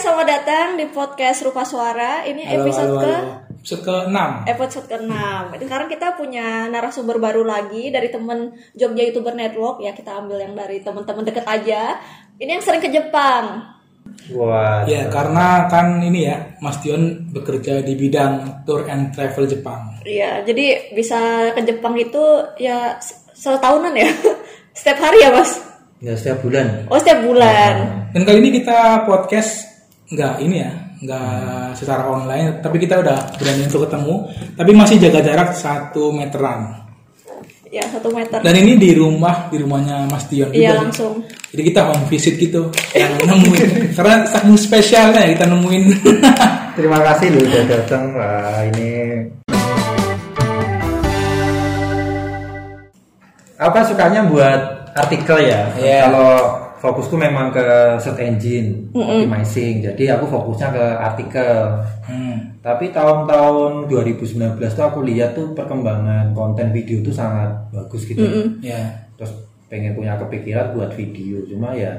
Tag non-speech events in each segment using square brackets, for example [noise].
selamat datang di podcast Rupa Suara. Ini Halo, episode halo, ke halo. Episode ke-6. episode ke-6. Sekarang kita punya narasumber baru lagi dari temen Jogja YouTuber Network. Ya, kita ambil yang dari teman-teman deket aja. Ini yang sering ke Jepang. Wah, Ya, karena kan ini ya, Mas Dion bekerja di bidang tour and travel Jepang. Iya, jadi bisa ke Jepang itu ya se- setahunan ya. [laughs] Setiap hari ya, Mas? nggak setiap bulan. Oh, setiap bulan. Dan kali ini kita podcast nggak ini ya, nggak secara online, tapi kita udah berani untuk ketemu, tapi masih jaga jarak satu meteran. Ya, satu meter. Dan ini di rumah, di rumahnya Mas Dion Iya, juga. langsung. Jadi kita home visit gitu, yang nemuin. [laughs] Karena saking spesialnya kita nemuin. [laughs] Terima kasih lu udah [laughs] datang. Wah, ini apa sukanya buat artikel ya? Iya. Kalau fokusku memang ke search engine optimizing. Jadi aku fokusnya ke artikel. Hmm. Tapi tahun-tahun 2019 tuh aku lihat tuh perkembangan konten video tuh sangat bagus gitu. Ya. terus pengen punya kepikiran buat video cuma ya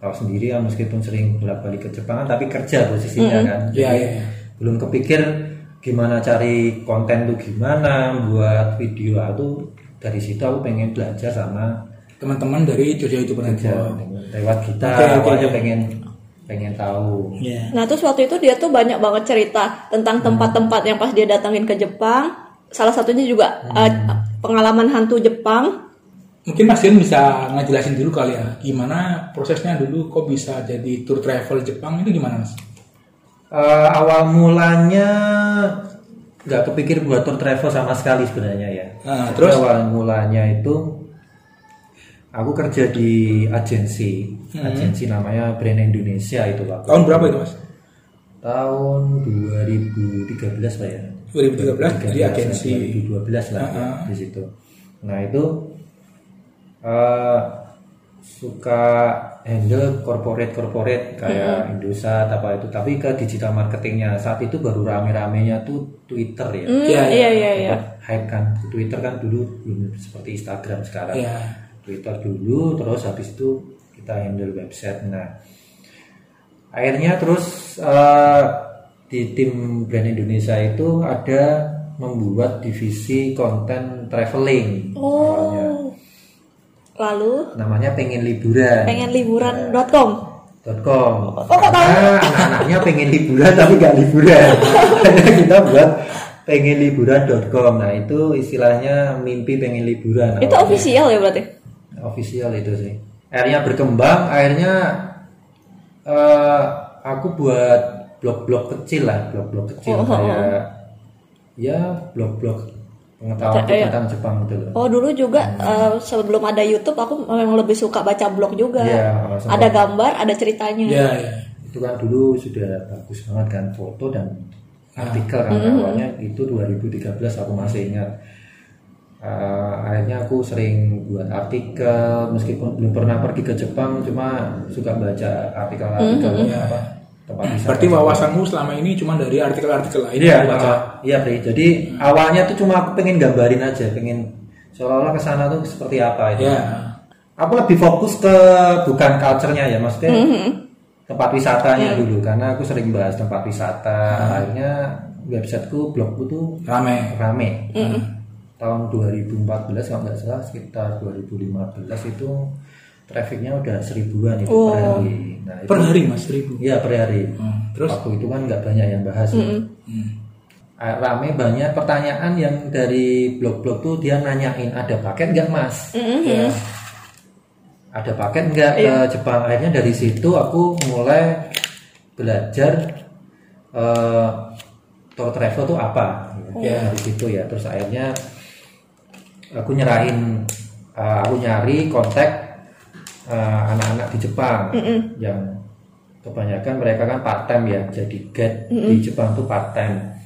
kalau sendiri ya meskipun sering bolak balik ke Jepang tapi kerja posisinya kan Iya, Jadi iya, iya. belum kepikir gimana cari konten tuh gimana buat video aku dari situ aku pengen belajar sama Teman-teman dari Jogja ya, Network. lewat kita Oke, oke, awalnya pengen pengen tahu Ya. Nah, terus waktu itu dia tuh banyak banget cerita tentang tempat-tempat yang pas dia datangin ke Jepang. Salah satunya juga eh, pengalaman hantu Jepang. Mungkin Mas Dion bisa ngejelasin dulu kali ya, gimana prosesnya dulu kok bisa jadi tour travel Jepang itu gimana Mas? Eh, awal mulanya nggak kepikir buat tour travel sama sekali sebenarnya ya. Jadi terus? awal mulanya itu aku kerja di agensi, agensi namanya Brand Indonesia itu waktu Tahun berapa itu Mas? tahun 2013 lah ya. 2013 di agensi. 2012 lah ya, Uh-uh. di situ. Nah itu eh, suka handle corporate corporate kayak Indosat apa itu, tapi ke digital marketingnya saat itu baru rame-ramenya tuh Twitter ya. Hmm, Iya, iya, iya, iya. Hype kan Twitter kan dulu belum seperti Instagram sekarang. Iya. Twitter dulu, terus habis itu kita handle website. Nah, akhirnya terus eh, di tim brand Indonesia itu ada membuat divisi konten traveling awalnya. Oh. Lalu namanya pengen liburan pengen liburan.com. .com Oh, karena anak-anaknya pengen liburan tapi nggak liburan kita buat pengen liburan.com nah itu istilahnya mimpi pengen liburan Itu awalnya. official ya berarti? Official itu sih akhirnya berkembang akhirnya eh, aku buat blog-blog kecil lah blog-blog kecil Oh, oh, kayak ya blog-blog pengetahuan Iya. tentang Jepang gitu loh Oh dulu juga eh, sebelum ada YouTube aku memang lebih suka baca blog juga. Oh, sama. ada gambar, ada ceritanya. Iya, iya. itu kan dulu sudah bagus banget kan foto dan artikel kan Mm-hmm. awalnya itu 2013 aku masih ingat Eh, akhirnya aku sering buat artikel meskipun belum pernah pergi ke Jepang cuma suka baca artikel-artikel Mm-hmm. apa tempat wisata Berarti wawasanmu selama ini cuma dari artikel-artikel lain Iya, yang baca. uh, iya Pri. Jadi awalnya tuh cuma aku pengen gambarin aja, pengen seolah-olah ke sana tuh seperti apa itu. Iya. Aku lebih fokus ke bukan culture-nya ya, maksudnya Mm-hmm. tempat wisatanya Iya. dulu karena aku sering bahas tempat wisata. Akhirnya websiteku, blogku tuh Rame. rame. Mm-hmm. Tahun 2014 kalau nggak salah sekitar 2015 itu trafficnya udah seribuan itu per Oh. hari. Nah, itu, Per hari Mas seribu. Iya per hari. Hmm, Terus? Waktu itu kan nggak banyak yang bahas. ya. Hmm. Ah, rame banyak pertanyaan yang dari blog-blog tuh dia nanyain ada paket nggak mas Mm-hmm. Iya. ada paket nggak ke Jepang akhirnya dari situ aku mulai belajar eh, tour travel tuh apa Iya. dari situ ya terus akhirnya aku nyerahin eh, aku nyari kontak eh, anak-anak di Jepang. Yang kebanyakan mereka kan part time ya jadi guide di Jepang tuh part time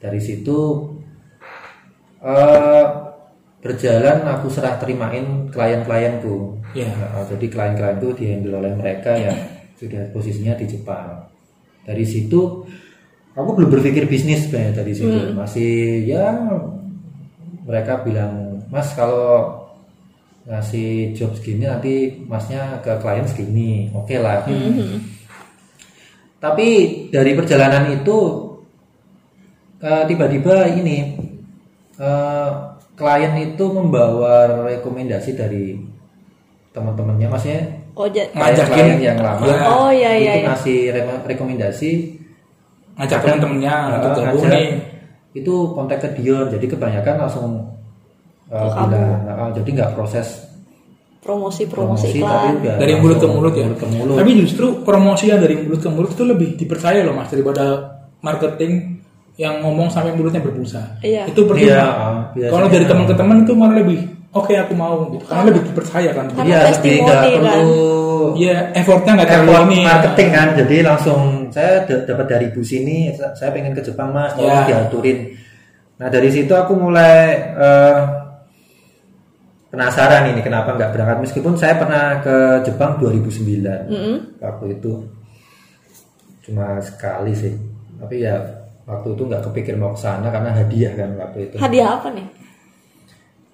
dari situ eh, berjalan aku serah terimain klien-klienku. Iya. Nah, jadi klien-klienku dihandle oleh mereka yang sudah posisinya di Jepang. Dari situ aku belum berpikir bisnis sebenarnya dari situ. Masih ya mereka bilang mas kalau ngasih job segini nanti masnya ke klien segini. Oke lah. Tapi dari perjalanan itu eh, tiba-tiba ini eh, klien itu membawa rekomendasi dari teman-temannya maksudnya Oh, ja- Ngajakin. klien yang lama. Ya. Oh, iya, iya, itu iya. ngasih re- rekomendasi. Ngajak teman-temannya eh, untuk gabung ngajak, nih. Itu kontak ke Dion. Jadi kebanyakan langsung kamu. "Ah, jadi nggak proses promosi-promosi promosi iklan. tapi udah dari mulut ke mulut ya mulut ke mulut. tapi justru promosi yang dari mulut ke mulut itu lebih dipercaya loh mas daripada marketing yang ngomong sampai mulutnya berbusa Iya. itu percuma Iya, biasanya. kalau dari teman ke teman itu malah lebih oke aku mau gitu karena lebih dipercaya kan Karena Iya, lebih nggak kan. perlu Iya, effortnya nggak terlalu effort ini. marketing kan jadi langsung saya dapat dari bus ini sa- saya pengen ke Jepang mas tolong Ya. diaturin nah dari situ aku mulai eh, penasaran ini kenapa nggak berangkat meskipun saya pernah ke Jepang 2009 Mm-mm. waktu itu cuma sekali sih tapi ya waktu itu nggak kepikir mau ke sana karena hadiah kan waktu itu Hadiah apa nih?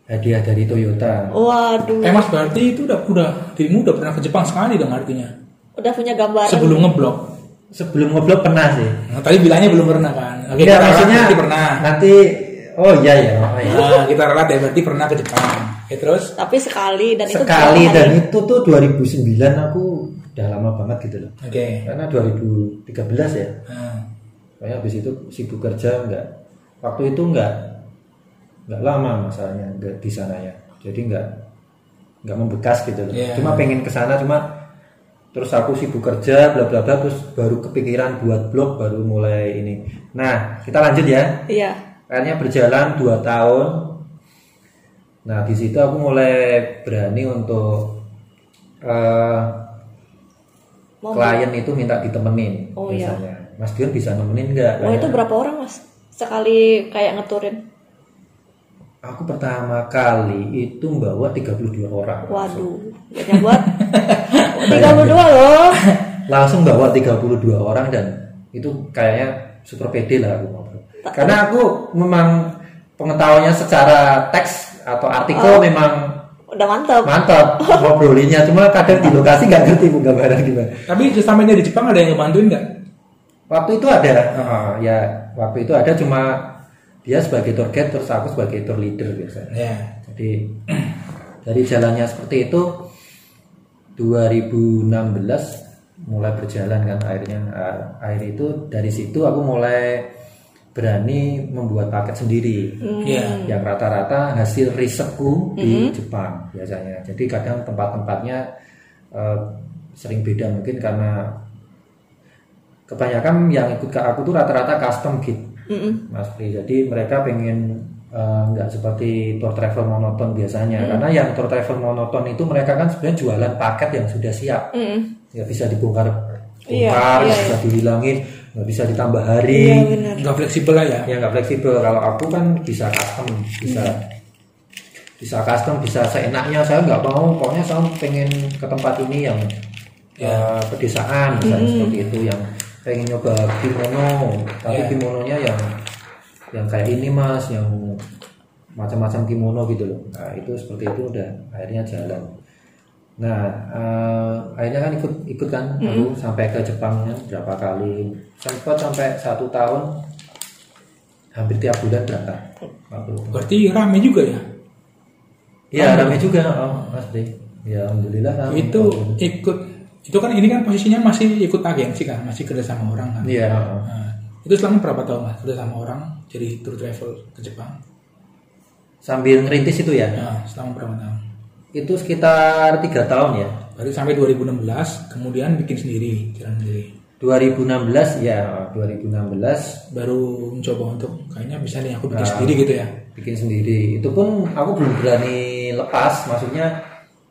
hadiah dari Toyota Waduh, Eh mas berarti itu udah udah dirimu udah pernah ke Jepang sekali dong artinya udah punya gambaran. sebelum ngeblok. sebelum ngobrol pernah sih Nah, tadi bilangnya belum pernah kan? Oke, ralat maksudnya pernah. nanti oh iya ya oh, iya. Nah, kita ralat ya berarti pernah ke Jepang. Oke, terus Tapi sekali dan itu sekali dan hari? itu tuh 2009 aku udah lama banget gitu loh oke. karena 2013 ya Nah, Pokoknya habis itu sibuk kerja enggak waktu itu enggak enggak lama masalahnya enggak di sana ya jadi enggak enggak membekas gitu loh Iya. cuma pengen ke sana cuma terus aku sibuk kerja bla bla bla terus baru kepikiran buat blog baru mulai ini nah kita lanjut ya Iya. Akhirnya berjalan 2 tahun nah di situ aku mulai berani untuk Mau klien itu minta ditemenin Oh, iya. misalnya Mas Dion bisa nemenin nggak Oh itu berapa orang mas? Sekali kayak ngeturin. aku pertama kali itu membawa 32 orang Waduh, banyak banget. [laughs] 32 loh. langsung bawa 32 orang dan itu kayaknya super pede lah aku karena aku memang pengetahuannya secara teks atau artikel Oh. memang Udah mantap. mantap [laughs] ngobrolinnya cuma kadang di lokasi nggak ngerti bu gambaran gimana tapi sesampainya di Jepang ada yang ngebantuin nggak? waktu itu ada Heeh, ya waktu itu ada cuma dia sebagai tour guide terus aku sebagai tour leader biasanya Ya. jadi dari jalannya seperti itu 2016 mulai berjalan kan akhirnya akhir itu dari situ aku mulai berani membuat paket sendiri Iya. yang rata-rata hasil risetku di Jepang biasanya jadi kadang tempat-tempatnya eh, sering beda mungkin karena kebanyakan yang ikut ke aku tuh rata-rata custom kit Mm-mm. Mas Pri. Jadi mereka pengen eh, nggak seperti tour travel monoton biasanya. Karena yang tour travel monoton itu mereka kan sebenarnya jualan paket yang sudah siap. Mm-mm. Ya bisa dibongkar Iya, bongkar, iya, bisa dihilangin, nggak bisa ditambah hari. Iya benar. Nggak fleksibel lah ya. Ya nggak fleksibel. Kalau aku kan bisa custom, bisa bisa custom, bisa seenaknya. Saya nggak mau. Pokoknya saya pengen ke tempat ini yang eh, pedesaan, misalnya seperti itu yang pengen nyoba kimono, tapi Ya. kimononya yang yang kayak ini mas, yang macam-macam kimono gitu loh. Nah itu seperti itu udah akhirnya jalan. Nah eh, akhirnya kan ikut ikut kan aku sampai ke Jepang ya, berapa kali, sempat sampai satu tahun hampir tiap bulan berangkat. Berarti rame juga ya. Iya ramai juga, oh, Mas Dek. Ya alhamdulillah. kan. Itu ikut itu kan ini kan posisinya masih ikut agensi kan, masih kerja sama orang kan. Iya. Nah, itu selama berapa tahun mas kerja sama orang jadi tour travel ke Jepang? Sambil ngerintis itu ya. Nah, selama berapa tahun? Itu sekitar tiga tahun ya. Berarti sampai 2016, kemudian bikin sendiri, jalan sendiri. 2016 ya 2016 Baru mencoba untuk kayaknya bisa nih aku bikin Nah. sendiri gitu ya. bikin sendiri. Itu pun aku belum berani lepas, maksudnya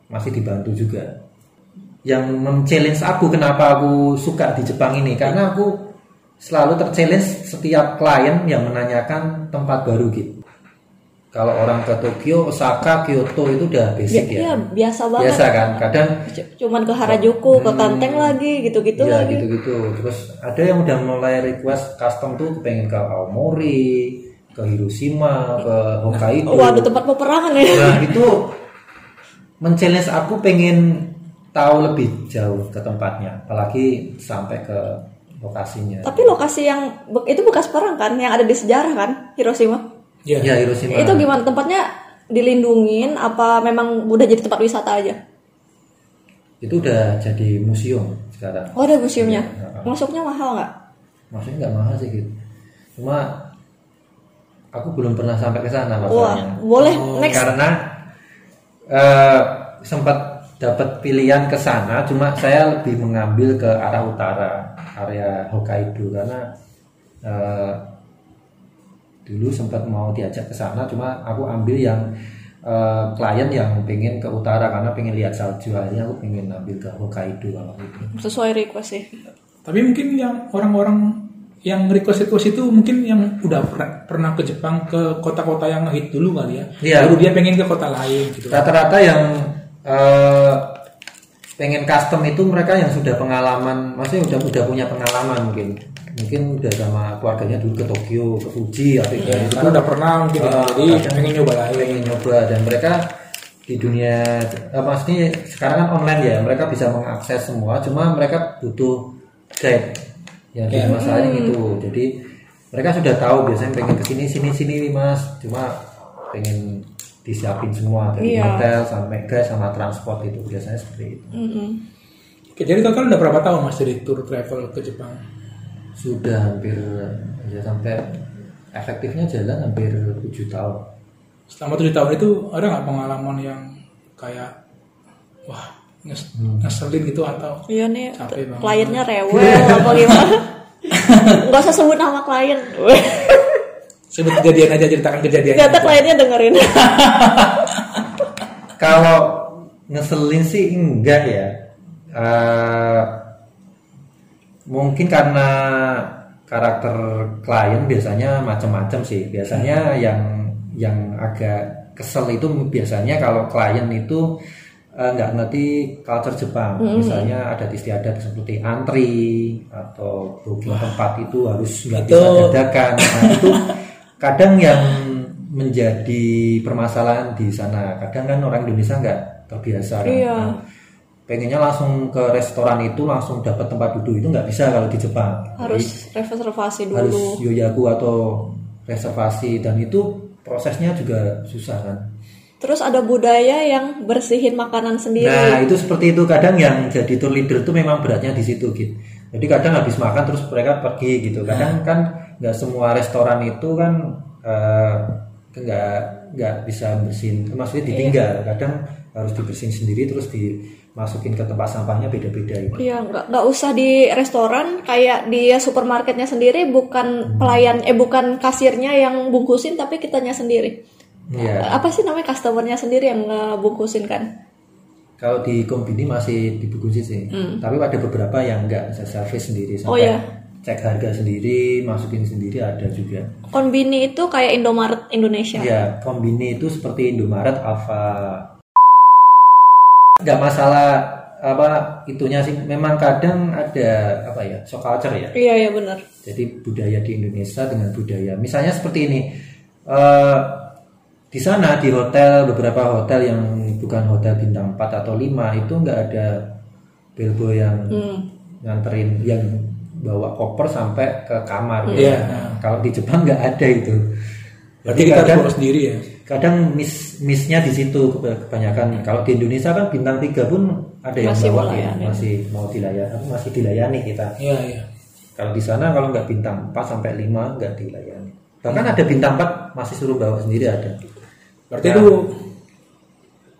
masih dibantu juga. Yang men-challenge aku kenapa aku suka di Jepang ini karena aku selalu ter-challenge setiap klien yang menanyakan tempat baru gitu. Kalau orang ke Tokyo, Osaka, Kyoto itu udah basic Iya ya. biasa banget. Biasa kan, kadang Cuman ke Harajuku, ke Kanteng lagi, gitu-gitu Iya lagi. gitu-gitu. Terus ada yang udah mulai request custom tuh pengen ke Aomori, ke Hiroshima, ke Hokkaido. Waduh tempat peperangan ya. Nah itu men-challenge aku pengen tahu lebih jauh ke tempatnya, apalagi sampai ke lokasinya. Tapi lokasi yang itu bekas perang kan, yang ada di sejarah kan, Hiroshima. Iya. Ya Hiroshima. Itu gimana tempatnya dilindungin apa memang udah jadi tempat wisata aja? Itu udah jadi museum sekarang. Oh ada museumnya. Iya, Masuknya mahal nggak? Maksudnya nggak mahal sih gitu. Cuma aku belum pernah sampai ke sana Wah, boleh next. Karena eh, sempat dapat pilihan ke sana, cuma saya lebih mengambil ke arah utara, area Hokkaido karena eh, dulu sempat mau diajak ke sana, cuma aku ambil yang eh, klien yang pengen ke utara karena pengen lihat salju, akhirnya aku pengen ambil ke Hokkaido kalau itu. Sesuai request sih. Tapi mungkin yang orang-orang yang request request itu mungkin yang udah pernah, pernah ke Jepang ke kota-kota yang hit dulu kali ya. Iya. Baru dia pengen ke kota lain gitu. Rata-rata yang eh, pengen custom itu mereka yang sudah pengalaman, maksudnya udah udah punya pengalaman mungkin, mungkin udah sama keluarganya dulu ke Tokyo, ke Fuji, atau Ya, itu udah pernah mungkin. Ah, Jadi kadang pengen nyoba lain. pengen nyoba dan mereka di dunia, eh, maksudnya sekarang kan online ya, mereka bisa mengakses semua, cuma mereka butuh guide yang jadi Ya. masalahnya gitu. Jadi mereka sudah tahu biasanya pengen ke sini sini sini mas, cuma pengen disiapin semua dari Iya. hotel sampai guys sama transport itu biasanya seperti itu. Mm-mm. Oke, jadi total udah berapa tahun Mas dari tour travel ke Jepang? Sudah hampir ya sampai efektifnya jalan hampir tujuh tahun. Selama tujuh tahun itu ada nggak pengalaman yang kayak wah nges- ngeselin gitu atau Iya nih, Capek banget. kliennya rewel [laughs] apa gimana? Gak usah sebut nama klien. Sebut kejadian aja ceritakan kejadian. Ternyata kliennya dengerin. [laughs] Kalau ngeselin sih enggak ya. Eh, mungkin karena karakter klien biasanya macam-macam sih. Biasanya yang yang agak kesel itu biasanya kalau klien itu eh, nggak ngerti culture Jepang. Misalnya adat istiadat seperti antri atau booking tempat itu harus nggak bisa dadakan. Nah, itu [laughs] kadang yang menjadi permasalahan di sana. Kadang kan orang Indonesia nggak terbiasa. kan. Iya. Nah, pengennya langsung ke restoran itu langsung dapat tempat duduk itu nggak bisa kalau di Jepang. Harus reservasi Jadi, harus dulu. yoyaku atau reservasi dan itu prosesnya juga susah kan. Terus ada budaya yang bersihin makanan sendiri. Nah itu seperti itu kadang yang jadi tour leader itu memang beratnya di situ gitu. Jadi kadang habis makan terus mereka pergi gitu. Kadang kan nggak semua restoran itu kan eh, nggak nggak bisa bersihin. Maksudnya ditinggal. Kadang harus dibersihin sendiri terus dimasukin ke tempat sampahnya beda-beda itu. Iya, nggak nggak usah di restoran kayak di supermarketnya sendiri bukan pelayan eh bukan kasirnya yang bungkusin tapi kitanya sendiri. Iya. Apa sih namanya customernya sendiri yang ngebungkusin kan? Kalau di kombini masih dibungkusin sih. Tapi ada beberapa yang nggak bisa service sendiri Hmm. Oh, sampai iya. Cek harga sendiri, masukin sendiri ada juga. Konbini itu kayak Indomaret Indonesia. Ya, kombini itu seperti Indomaret, Alfa. Nggak masalah apa itunya sih. Memang kadang ada apa ya, shock culture ya. Iya, iya benar. Jadi budaya di Indonesia dengan budaya, misalnya seperti ini. eh, di sana di hotel beberapa hotel yang bukan hotel bintang 4 atau 5 itu nggak ada bellboy yang Hmm. nganterin yang bawa koper sampai ke kamar. Iya. Kalau di Jepang nggak ada itu. Berarti kita harus bawa sendiri ya. kadang miss missnya di situ kebanyakan kalau di Indonesia kan bintang tiga pun ada yang Masih bawa ya, masih mau dilayani masih dilayani kita Iya, iya. kalau di sana kalau nggak bintang 4 sampai 5 nggak dilayani bahkan ada bintang 4 masih suruh bawa sendiri ada Berarti Ya. itu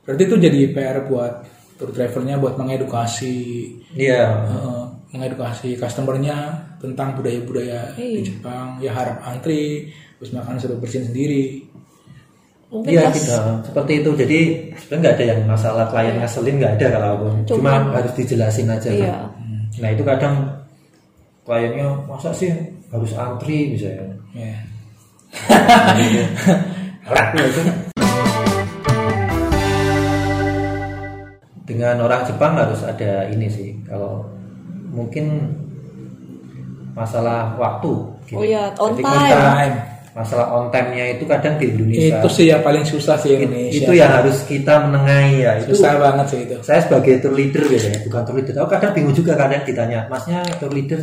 berarti itu jadi PR buat tour travelnya buat mengedukasi iya eh, mengedukasi customernya tentang budaya-budaya di Iya. Jepang. Ya harap antri, terus makan suruh bersihin sendiri. Mungkin iya pas kita seperti itu jadi sebenarnya nggak ada yang masalah klien ngeselin nggak ada kalau aku cuma Cuman- harus dijelasin aja kan. Iya. nah itu kadang kliennya masa sih harus antri misalnya [laughs] Ya. Ya, itu. Dengan orang Jepang harus ada ini sih. Kalau mungkin masalah waktu. gitu. Oh iya, on Jadi time. Time. Masalah on time-nya itu kadang di Indonesia. Itu sih yang paling susah sih Indonesia. itu yang harus kita menengahi ya. Itu susah banget sih itu. saya sebagai tour leader biasanya bukan tour leader. Aku kadang bingung juga kadang ditanya, masnya tour leader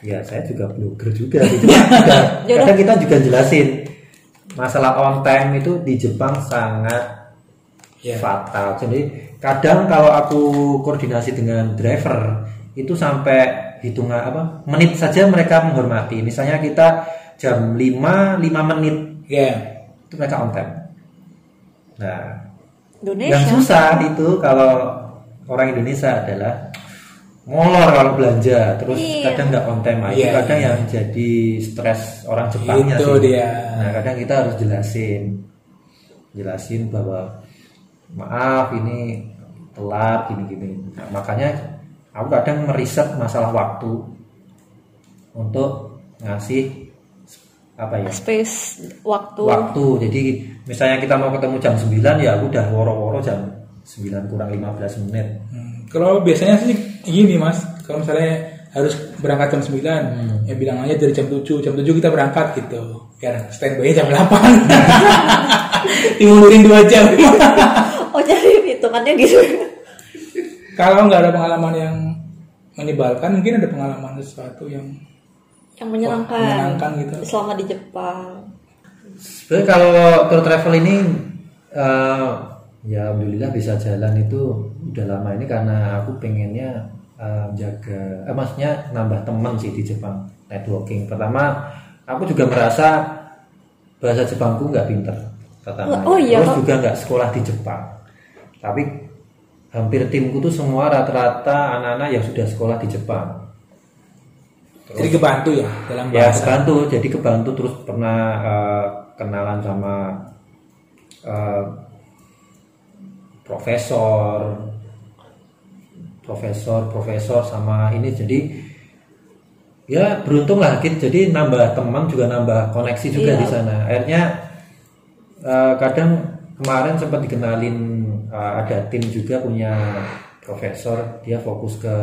ya saya juga blogger juga gitu. [laughs] Ya kadang kita juga jelasin masalah on time itu di Jepang sangat Ya. fatal. Jadi kadang kalau aku koordinasi dengan driver itu sampai hitungan apa menit saja mereka menghormati. Misalnya kita jam 5 5 menit Ya. itu mereka on time. Nah, Indonesia. yang susah itu kalau orang Indonesia adalah molor kalau belanja, terus Iya. kadang nggak on time aja, Iya, kadang iya. yang jadi stres orang Jepangnya Itu sih. dia. Nah, kadang kita harus jelasin, jelasin bahwa maaf ini telat gini-gini. Nah, makanya aku kadang meriset masalah waktu untuk ngasih apa ya? Space waktu. waktu. Jadi misalnya kita mau ketemu jam 9 ya aku udah woro-woro jam 9 kurang 15 menit. Hmm, Kalau biasanya sih gini mas, kalau misalnya harus berangkat jam 9 ya bilang aja dari jam 7 jam 7 kita berangkat gitu. Biar standby jam 8 dimundurin [laughs] dua jam. Oh jadi hitungannya gitu. Kalau nggak ada pengalaman yang menyebalkan mungkin ada pengalaman sesuatu yang Yang menyenangkan. menyenangkan gitu. Selama di Jepang. sebenarnya kalau tour travel ini eh, ya alhamdulillah bisa jalan itu udah lama ini karena aku pengennya eh, jaga eh, maksudnya nambah teman sih di Jepang networking pertama aku juga merasa bahasa Jepangku nggak pinter pertama Oh, iya, terus juga nggak sekolah di Jepang tapi hampir timku tuh semua rata-rata anak-anak yang sudah sekolah di Jepang. Jadi kebantu ya dalam ya bahasa. kebantu. Jadi kebantu terus pernah eh, kenalan sama eh, profesor profesor profesor sama ini. Jadi ya beruntung lah gitu jadi nambah teman juga nambah koneksi juga Iya. di sana. Akhirnya eh, kadang kemarin sempat dikenalin eh, ada tim juga punya profesor dia fokus ke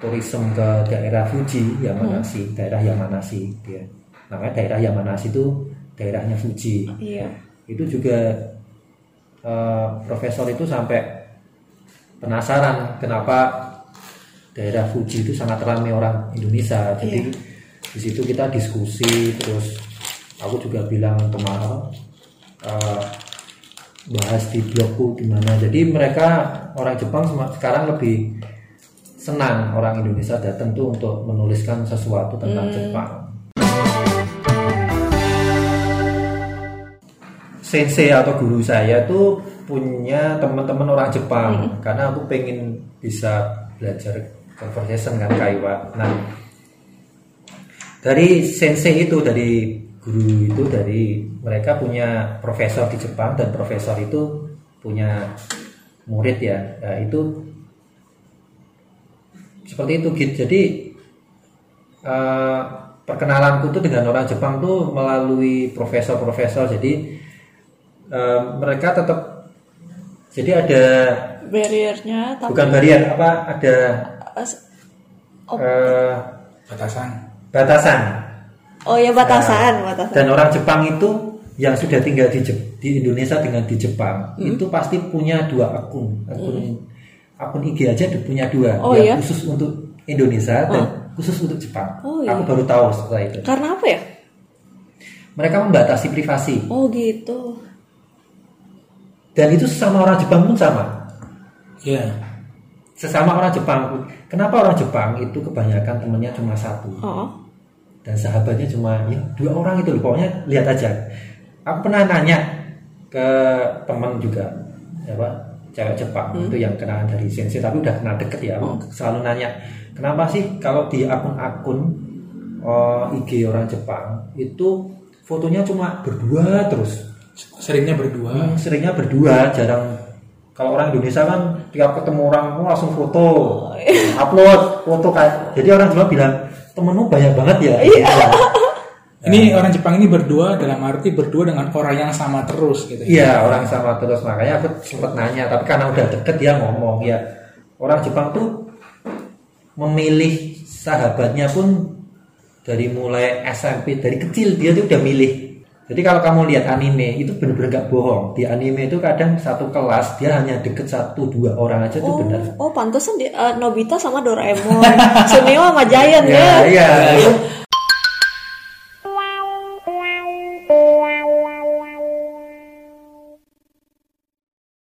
tourism ke daerah Fuji Yamanashi daerah Yamanashi dia. Namanya daerah Yamanashi itu daerahnya Fuji. Iya. itu juga eh, profesor itu sampai penasaran kenapa daerah Fuji itu sangat ramai orang Indonesia. Jadi di situ kita diskusi terus aku juga bilang kemarin eh, bahas di blogku gimana. Jadi mereka orang Jepang sekarang lebih senang orang Indonesia datang tuh untuk menuliskan sesuatu tentang Jepang. Sensei atau guru saya tuh punya teman-teman orang Jepang. Karena aku pengen bisa belajar conversation kan kaiwa. Nah dari sensei itu dari guru itu dari mereka punya profesor di Jepang dan profesor itu punya murid ya. Nah, itu seperti itu gitu. Jadi eh, perkenalanku tuh dengan orang Jepang tuh melalui profesor-profesor. Jadi eh, mereka tetap jadi ada Barriernya tapi bukan barrier apa ada As- eh, batasan batasan oh ya batasan, Nah, batasan. dan orang Jepang itu yang sudah tinggal di, Jep- di Indonesia dengan di Jepang itu pasti punya dua akun akun akun IG aja punya dua Oh, yang iya? khusus untuk Indonesia dan khusus untuk Jepang. Oh, iya. aku baru tahu setelah itu. Karena apa ya? mereka membatasi privasi. Oh gitu. dan itu sesama orang Jepang pun sama. Ya sesama orang Jepang pun. Kenapa orang Jepang itu kebanyakan temennya cuma satu? Oh. dan sahabatnya cuma ya, dua orang itu loh. Pokoknya lihat aja aku pernah nanya ke teman juga apa cewek Jepang itu yang kenalan dari sensei tapi udah kenal deket ya aku selalu nanya kenapa sih kalau di akun-akun oh, IG orang Jepang itu fotonya cuma berdua terus? Seringnya berdua. Hmm, seringnya berdua jarang. Kalau orang Indonesia kan tiap ketemu orang oh, langsung foto upload foto kayak jadi orang Jepang bilang temenmu banyak banget ya ini orang Jepang ini berdua dalam arti berdua dengan orang yang sama terus gitu ya. Iya orang sama terus makanya aku sempat nanya tapi karena udah deket dia ngomong ya orang Jepang tuh memilih sahabatnya pun dari mulai SMP dari kecil dia tuh udah milih Jadi kalau kamu lihat anime itu bener-bener gak bohong. Di anime itu kadang satu kelas dia hanya deket satu dua orang aja itu Oh, benar. oh pantesan di, eh, Nobita sama Doraemon, [laughs] Suneo sama Giant Ya, ya. iya.